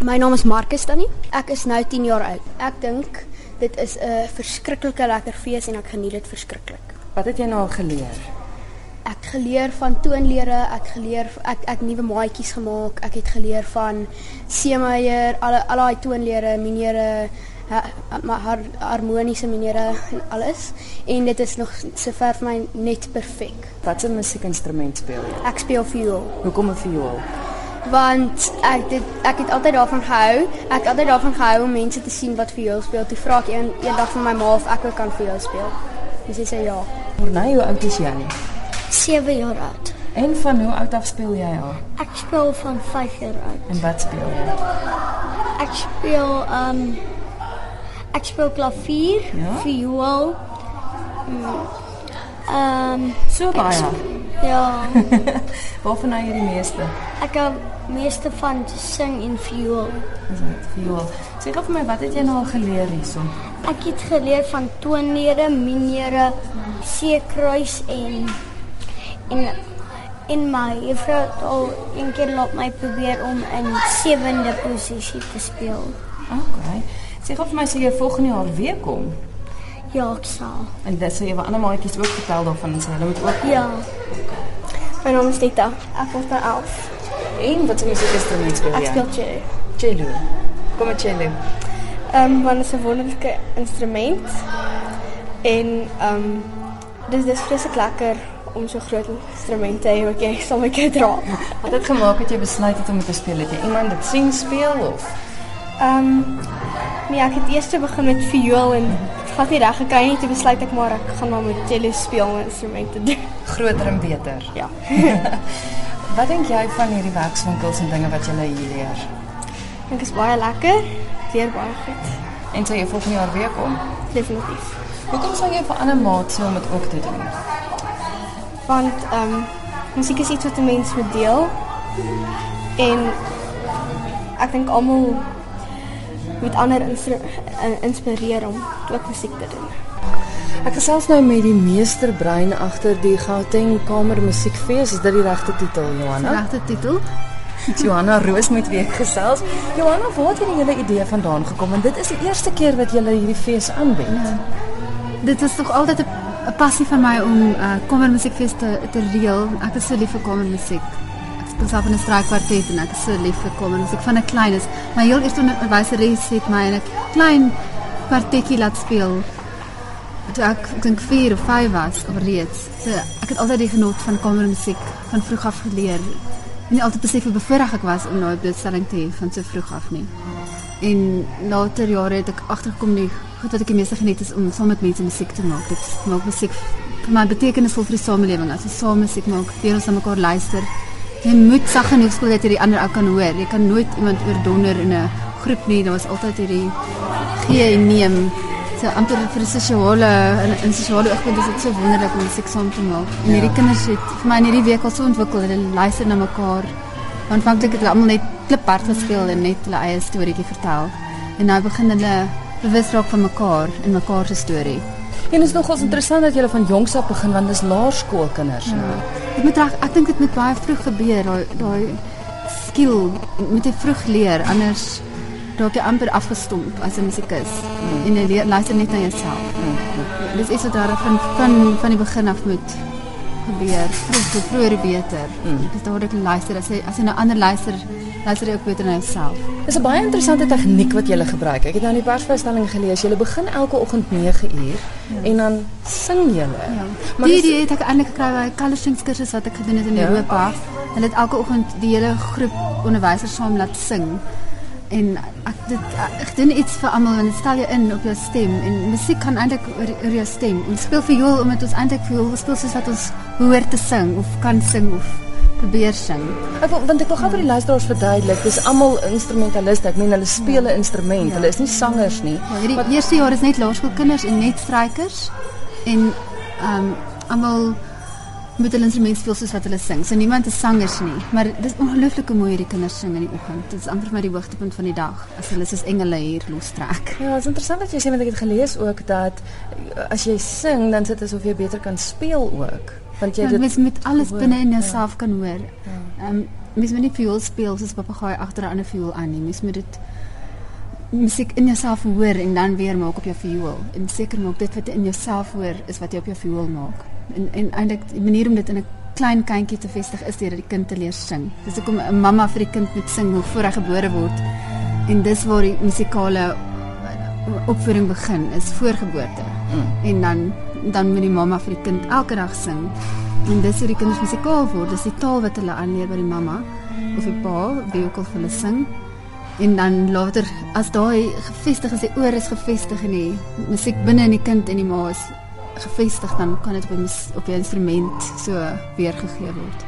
My naam is Marcus Tannie. Ek is nou 10 jaar oud. Ek dink dit is 'n verskriklike lekker fees en ek geniet dit verskriklik. Wat het jy nou al geleer? Ek geleer van toonlere, ek geleer ek ek nuwe maatjies gemaak. Ek het geleer van seemeier, al al daai toonlere, minere, har, harmoniese minere en alles. En dit is nog sover vir my net perfek. Watse musiekinstrument speel jy? Ek speel viool. Hoekom 'n viool? Want ek dit ek het altyd daarvan gehou. Ek het altyd daarvan gehou om mense te sien wat viool speel. Toe vra ek een, eendag van my ma of ek ook kan viool speel. Dis sy sê ja. Morney, hoe oud is jy? 7 jaar oud. En van hoe oud af speel jy al? Ek speel van 5 jaar oud. En wat speel jy? Ek speel um ek speel klavier, Ja? viool. Ehm um, So baie. ja, Waarvan hou jy die meeste? ek hou meeste van sing en viool. Is dit viool? Sê gou vir my, wat het jy nou al geleer hierson? Ek het geleer van toonlere, minere, C-kruis en en in my juffrou het al een keer laat my probeer om in sewende posisie te speel. Okay. Sê gou vir my, sê jy volgende jaar weer kom? Ja, ek sal. En dit sê jy wat ander maatjies ook vertel daarvan en sê hulle moet ook Ja. My naam is Nita. Ek word nou 11. En wat 'n musiekinstrument speel jy? Ek speel cello. cello. Kom met cello. Um, want dit is 'n wonderlike instrument. En ehm um, dis dis vreeslik lekker om so groot instrumente te hê wat jy saam met jou dra. Wat het gemaak dat jy besluit het om dit te speel? Het jy iemand dit sien speel of um, nee, ek het eers begin met viool en dit gaan nie reg gekry nie. Toe besluit ek maar ek gaan maar met cello speel om 'n instrument te doen. groter en beter? Ja. Wat dink jy van hierdie werkswinkels en dinge wat jy hier leer? Ek dink is baie lekker. Ek leer baie goed. En sou jy volgende jaar weer kom? Definitief. Hoekom sou jy vir ander maat sê om dit ook te doen? Want ehm um, musiek is iets wat 'n mens moet deel. En ek dink almal moet ander in- inspireer om ook musiek te doen. Ek gesels nou met die meesterbrein agter die Gauteng Kamer Musiekfees. Is dit die regte titel, Johanna? Regte titel. Johanna Roos met wie ek gesels. Johanna, waar het hele idee vandaan gekom? Want dit is die eerste keer wat jy hierdie fees aanbied. Ja. Dit was nog altyd 'n 'n passie van my om uh, kamermusiekfees te te reël. Ek is so lief vir kamermusiek. Ek speel self in 'n straakkwartet en ek is so lief vir kamermusiek van 'n klein is. My heel eerste onderwyseres het my in 'n klein kwartetjie laat speel. Toe ek dink 4 of 5 was of reeds. So ek het altyd die genot van kamermusiek van vroeg af geleer. En nie altyd besef hoe bevoorreg ek was om daai blootstelling te hê van so vroeg af nie. En later jare het ek agtergekom die goed wat ek die meeste geniet is om saam met mense musiek te maak. Dit maak musiek vir my betekenisvol vir die samelewing. As ons saam musiek maak, leer ons aan mekaar luister. Jy moet sag genoeg speel dat jy die ander ou kan hoor. Jy kan nooit iemand oordonder in 'n groep nie. Daar was altyd hierdie gee en neem. So amper vir sosiale in 'n sosiale oogpunt is dit so wonderlik om musiek saam te maak. En hierdie kinders het vir my in hierdie week al so ontwikkel. Hulle luister na mekaar. Aanvanklik het hulle almal net kliphard gespeel en net hulle eie storieetjie vertel. En nou begin hulle bewus raak van mekaar en mekaar se storie. En is nogals interessant dat jy van jongs af begin want dis laerskoolkinders ja. nou. Dit moet reg, ek dink dit moet baie vroeg gebeur, daai daai skill moet jy vroeg leer anders raak jy amper afgestomp as 'n musikus. Mm. En jy leer luister net na jouself. Mm. Dis iets wat daar van van van die begin af moet gebeur. Vroeg, hoe vroeër hoe beter. Mm. Dis dadelik luister as jy as jy na ander luister, luister jy ook beter na jouself. Dis 'n baie interessante tegniek wat jy gebruik. Ek het nou in die persvrystelling gelees, jy begin elke oggend 9 uur ja. en dan sing jy. Ja. Maar die idee het ek eintlik gekry by 'n colorsings wat ek gedoen het in Ja. Europa. Hulle het elke oggend die hele groep onderwysers saam laat sing. En ek dit ek doen iets vir almal want dit stel jou in op jou stem en musiek kan eintlik oor, oor jou stem. Ons speel viool omdat ons eintlik viool speel soos wat ons behoort te sing of kan sing of probeer sing. Ek wil, want ek wil gou vir die luisteraars verduidelik, dis almal instrumentaliste. Ek meen hulle speel 'n instrument. Ja. Hulle is nie sangers nie. Ja, hierdie Wat, eerste jaar is net laerskoolkinders en net strykers en ehm um, almal moet hulle instrument speel soos wat hulle sing. So niemand is sangers nie, maar dis ongelooflik hoe mooi hierdie kinders sing in die oggend. Dit is amper vir my die hoogtepunt van die dag as hulle soos engele hier lostrek. Ja, dit is interessant wat jy sê want ek het gelees ook dat as jy sing dan sit dit asof jy beter kan speel ook. Want jy ja, dit mens met alles binne in jouself ja. kan hoor. Ehm um, mens moet nie viool speel soos papegaai agter 'n ander viool aan nie. Mens moet dit musiek in jouself hoor en dan weer maak op jou viool. En seker maak dit wat jy in jouself hoor is wat jy op jou viool maak. En en eintlik die manier om dit in 'n klein kindjie te vestig is deur die kind te leer sing. Dis hoekom 'n mamma vir die kind moet sing nog voor hy gebore word. En dis waar die musikale opvoeding begin, is voorgeboorte. Mm. En dan dan moet die mamma vir die kind elke dag sing. En dis hoe die kinders musikaal word. Dis die taal wat hulle aanleer by die mamma of die pa wie ook al vir hulle sing. En dan later as daai gefestig is, die oor is gefestig en die musiek binne in die kind en die ma is gefestig, dan kan dit op 'n op 'n instrument so weergegee word.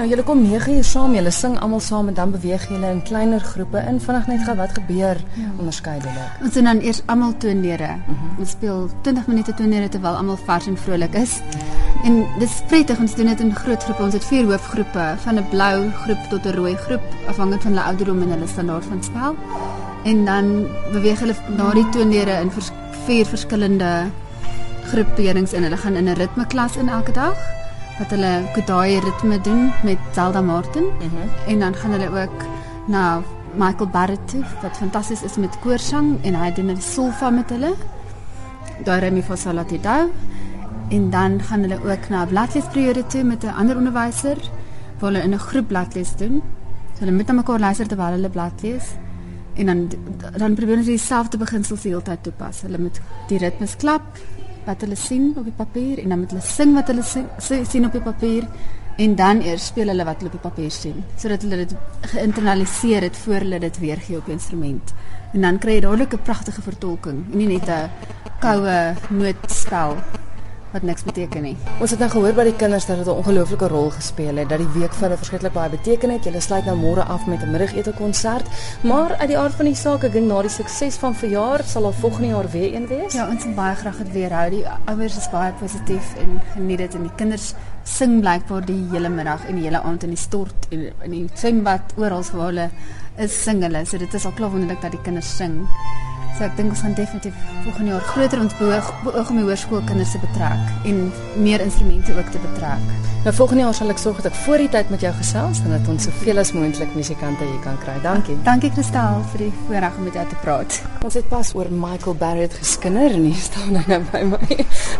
Nou julle kom 9 uur saam, julle sing almal saam en dan beweeg julle in kleiner groepe in. Vinnig net gou wat gebeur ja. onderskeidelik. Ons doen dan eers almal toonlere. Uh mhm. -huh. Ons speel 20 minute toonlere terwyl almal vars en vrolik is. En dis prettig ons doen dit in groot groepe. Ons het vier hoofgroepe van 'n blou groep tot 'n rooi groep afhangend van hulle ouderdom en hulle standaard van spel. En dan beweeg hulle na die toonlere in vers vier verskillende groeperings in. Hulle gaan in 'n ritmeklas in elke dag wat hulle Kodai ritme doen met Zelda Martin. Mm -hmm. En dan gaan hulle ook na Michael Barrett toe wat fantasties is met koorsang en hy doen 'n solfa met hulle. Daar ry my vir Salatidou. En dan gaan hulle ook na 'n bladleesperiode toe met 'n ander onderwyser waar hulle in 'n groep bladlees doen. So hulle moet na mekaar luister terwyl hulle blad lees. En dan dan probeer hulle dieselfde beginsels die hele tyd toepas. Hulle moet die ritmes klap wat hulle sien op die papier en dan moet hulle sing wat hulle sing, sien op die papier en dan eers speel hulle wat hulle op die papier sien sodat hulle dit geïnternaliseer het voor hulle dit weergee op die instrument. En dan kry jy dadelik 'n pragtige vertolking en nie net 'n koue nootspel wat niks beteken nie. Ons het nou gehoor by die kinders dat dit 'n ongelooflike rol gespeel het, dat die week vir hulle verskriklik baie beteken het. Julle sluit nou môre af met 'n middagete konsert, maar uit die aard van die saak, ek dink na die sukses van verjaar sal al volgende jaar weer een wees. Ja, ons wil baie graag dit weer hou. Die ouers is baie positief en geniet dit en die kinders sing blykbaar die hele middag en die hele aand in die stort en in die swembad oral waar hulle is sing hulle. So dit is al klaar wonderlik dat die kinders sing. So ek dink ons gaan definitief volgende jaar groter ons beoog, beoog om die hoërskoolkinders te betrek en meer instrumente ook te betrek. Nou volgende jaar sal ek sorg dat ek voor die tyd met jou gesels en dat ons soveel as moontlik musikante hier kan kry. Dankie. Ah, dankie Kristal vir die voorreg om met jou te praat. Ons het pas oor Michael Barrett geskinder en hier staan hy nou by my.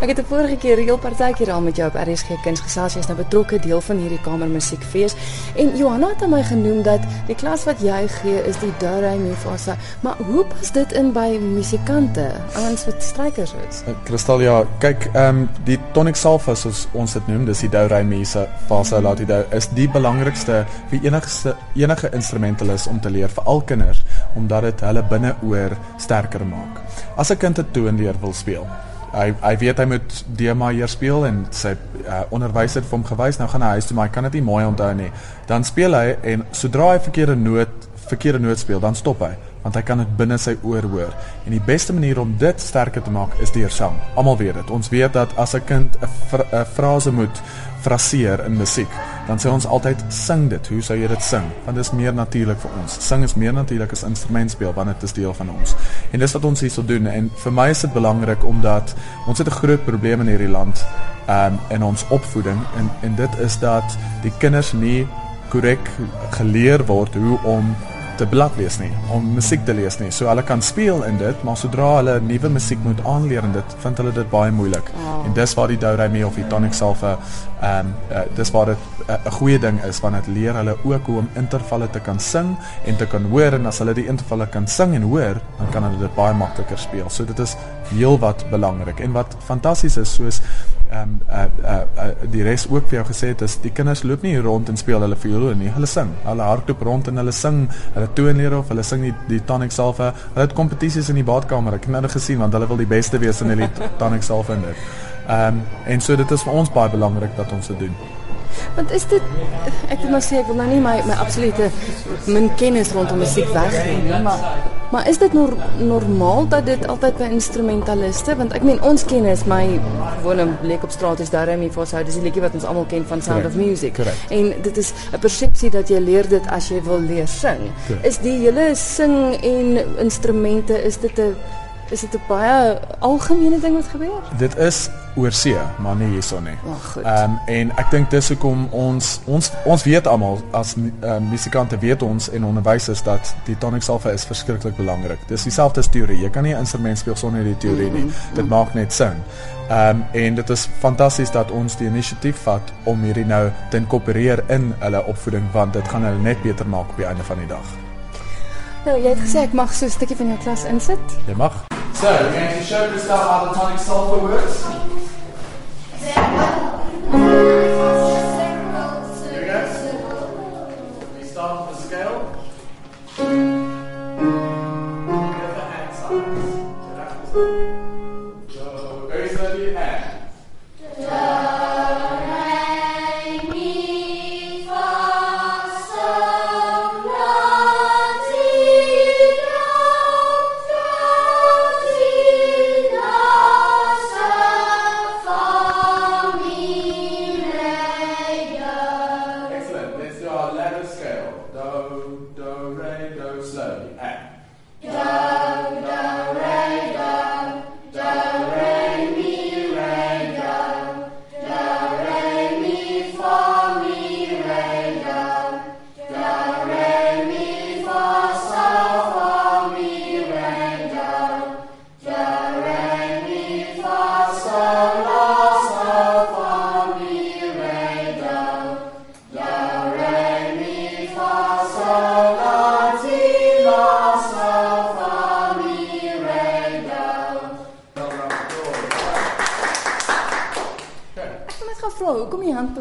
Ek het 'n vorige keer reël partytjie al met jou op RSG Kuns gesels. Jy's nou betrokke deel van hierdie kamermusiekfees en Johanna het my genoem dat die klas wat jy gee is die Dorey Mufasa. Maar hoe pas dit in by musikante, ouens wat strykers is. Kristal ja, kyk, ehm um, die tonic salva soos ons dit noem, dis die do re mi fa sa la ti do is die belangrikste vir enigste enige instrumentalis om te leer vir al kinders omdat dit hulle binneoor sterker maak. As 'n kind 'n toon leer wil speel, hy hy weet hy moet D majeur speel en sy uh, onderwyser het hom gewys nou gaan hy huis toe maar hy kan dit nie mooi onthou nie. Dan speel hy en sodra hy verkeerde noot verkeerde noot speel, dan stop hy want hy kan dit binne sy oor hoor. En die beste manier om dit sterker te maak is deur sang. Almal weet dit. Ons weet dat as 'n kind 'n frase moet fraseer in musiek, dan sê ons altyd sing dit. Hoe sou jy dit sing? Want dit is meer natuurlik vir ons. Sing is meer natuurlik as instrument speel want dit is deel van ons. En dis wat ons hierso doen en vir my is dit belangrik omdat ons het 'n groot probleem in hierdie land um in ons opvoeding en en dit is dat die kinders nie korrek geleer word hoe om te blad lees nie, om musiek te lees nie. So hulle kan speel in dit, maar sodra hulle nuwe musiek moet aanleer en dit vind hulle dit baie moeilik. Oh. En dis waar die do re mi of die tonic salve ehm um, uh, dis waar dit eh, 'n uh, goeie ding is want dit leer hulle ook hoe om intervalle te kan sing en te kan hoor en as hulle die intervalle kan sing en hoor, dan kan hulle dit baie makliker speel. So dit is heelwat belangrik. En wat fantasties is soos ehm um, uh, uh, uh, die res ook vir jou gesê het is die kinders loop nie rond en speel hulle viool nie. Hulle sing. Hulle hardloop rond en hulle sing. Hulle toonlere of hulle sing die die tonic salve. Hulle het kompetisies in die badkamer. Ek het nou gesien want hulle wil die beste wees in hulle tonic salve in dit. Ehm um, en so dit is vir ons baie belangrik dat ons dit doen. Want is dit ek wil nou sê ek wil nou nie my my absolute min kennis rondom musiek weggee nie, maar maar is dit nor, normaal dat dit altyd by instrumentaliste want ek meen ons kennis my gewone leek op straat is daar Remy Foss, dis die liedjie wat ons almal ken van Sound Correct. of Music. Correct. En dit is 'n persepsie dat jy leer dit as jy wil leer sing. Correct. Is die hele sing en instrumente is dit 'n is dit 'n baie algemene ding wat gebeur? Dit is oor see, maar nie hierso nie. Oh, goed. Ehm en ek dink dis hoekom ons ons ons weet almal as uh, musikante weet ons en onderwysers dat die tonic salve is verskriklik belangrik. Dis dieselfde as teorie. Jy kan nie 'n instrument speel sonder die teorie nie. Dit maak net sin. Ehm um, en dit is fantasties dat ons die inisiatief vat om hierdie nou te inkorporeer in hulle opvoeding want dit gaan hulle net beter maak op die einde van die dag. Nou, jy het gesê ek mag so 'n stukkie van jou klas insit. Jy mag. So, we're going to show Gustav how the tonic sulfur works. Do, do, re, do, slowly. And.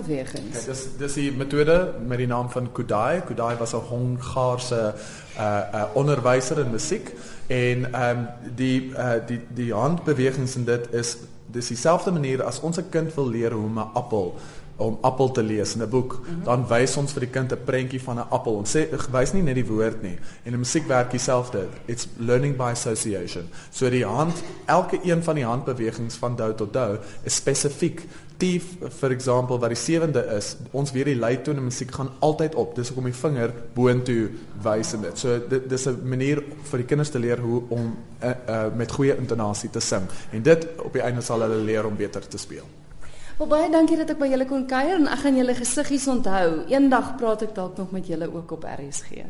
Handbewegings? Okay, dis dis die metode met die naam van Kudai. Kudai was 'n Hongaarse uh uh onderwyser in musiek en ehm um, die uh die die handbewegings en dit is dis dieselfde manier as ons 'n kind wil leer hoe om 'n appel om appel te lees in 'n boek, mm -hmm. dan wys ons vir die kind 'n prentjie van 'n appel. Ons sê wys nie net die woord nie. En in musiek werk dieselfde. It's learning by association. So die hand, elke een van die handbewegings van dou tot dou is spesifiek. T vir voorbeeld wat die sewende is, ons weet die leitoon in musiek gaan altyd op. Dis hoekom die vinger boontoe wys en dit. So dit dis 'n manier vir die kinders te leer hoe om uh, uh, met goeie intonasie te sing. En dit op die einde sal hulle leer om beter te speel. Wel baie dankie dat ek by julle kon kuier en ek gaan julle gesiggies onthou. Eendag praat ek dalk nog met julle ook op RSG.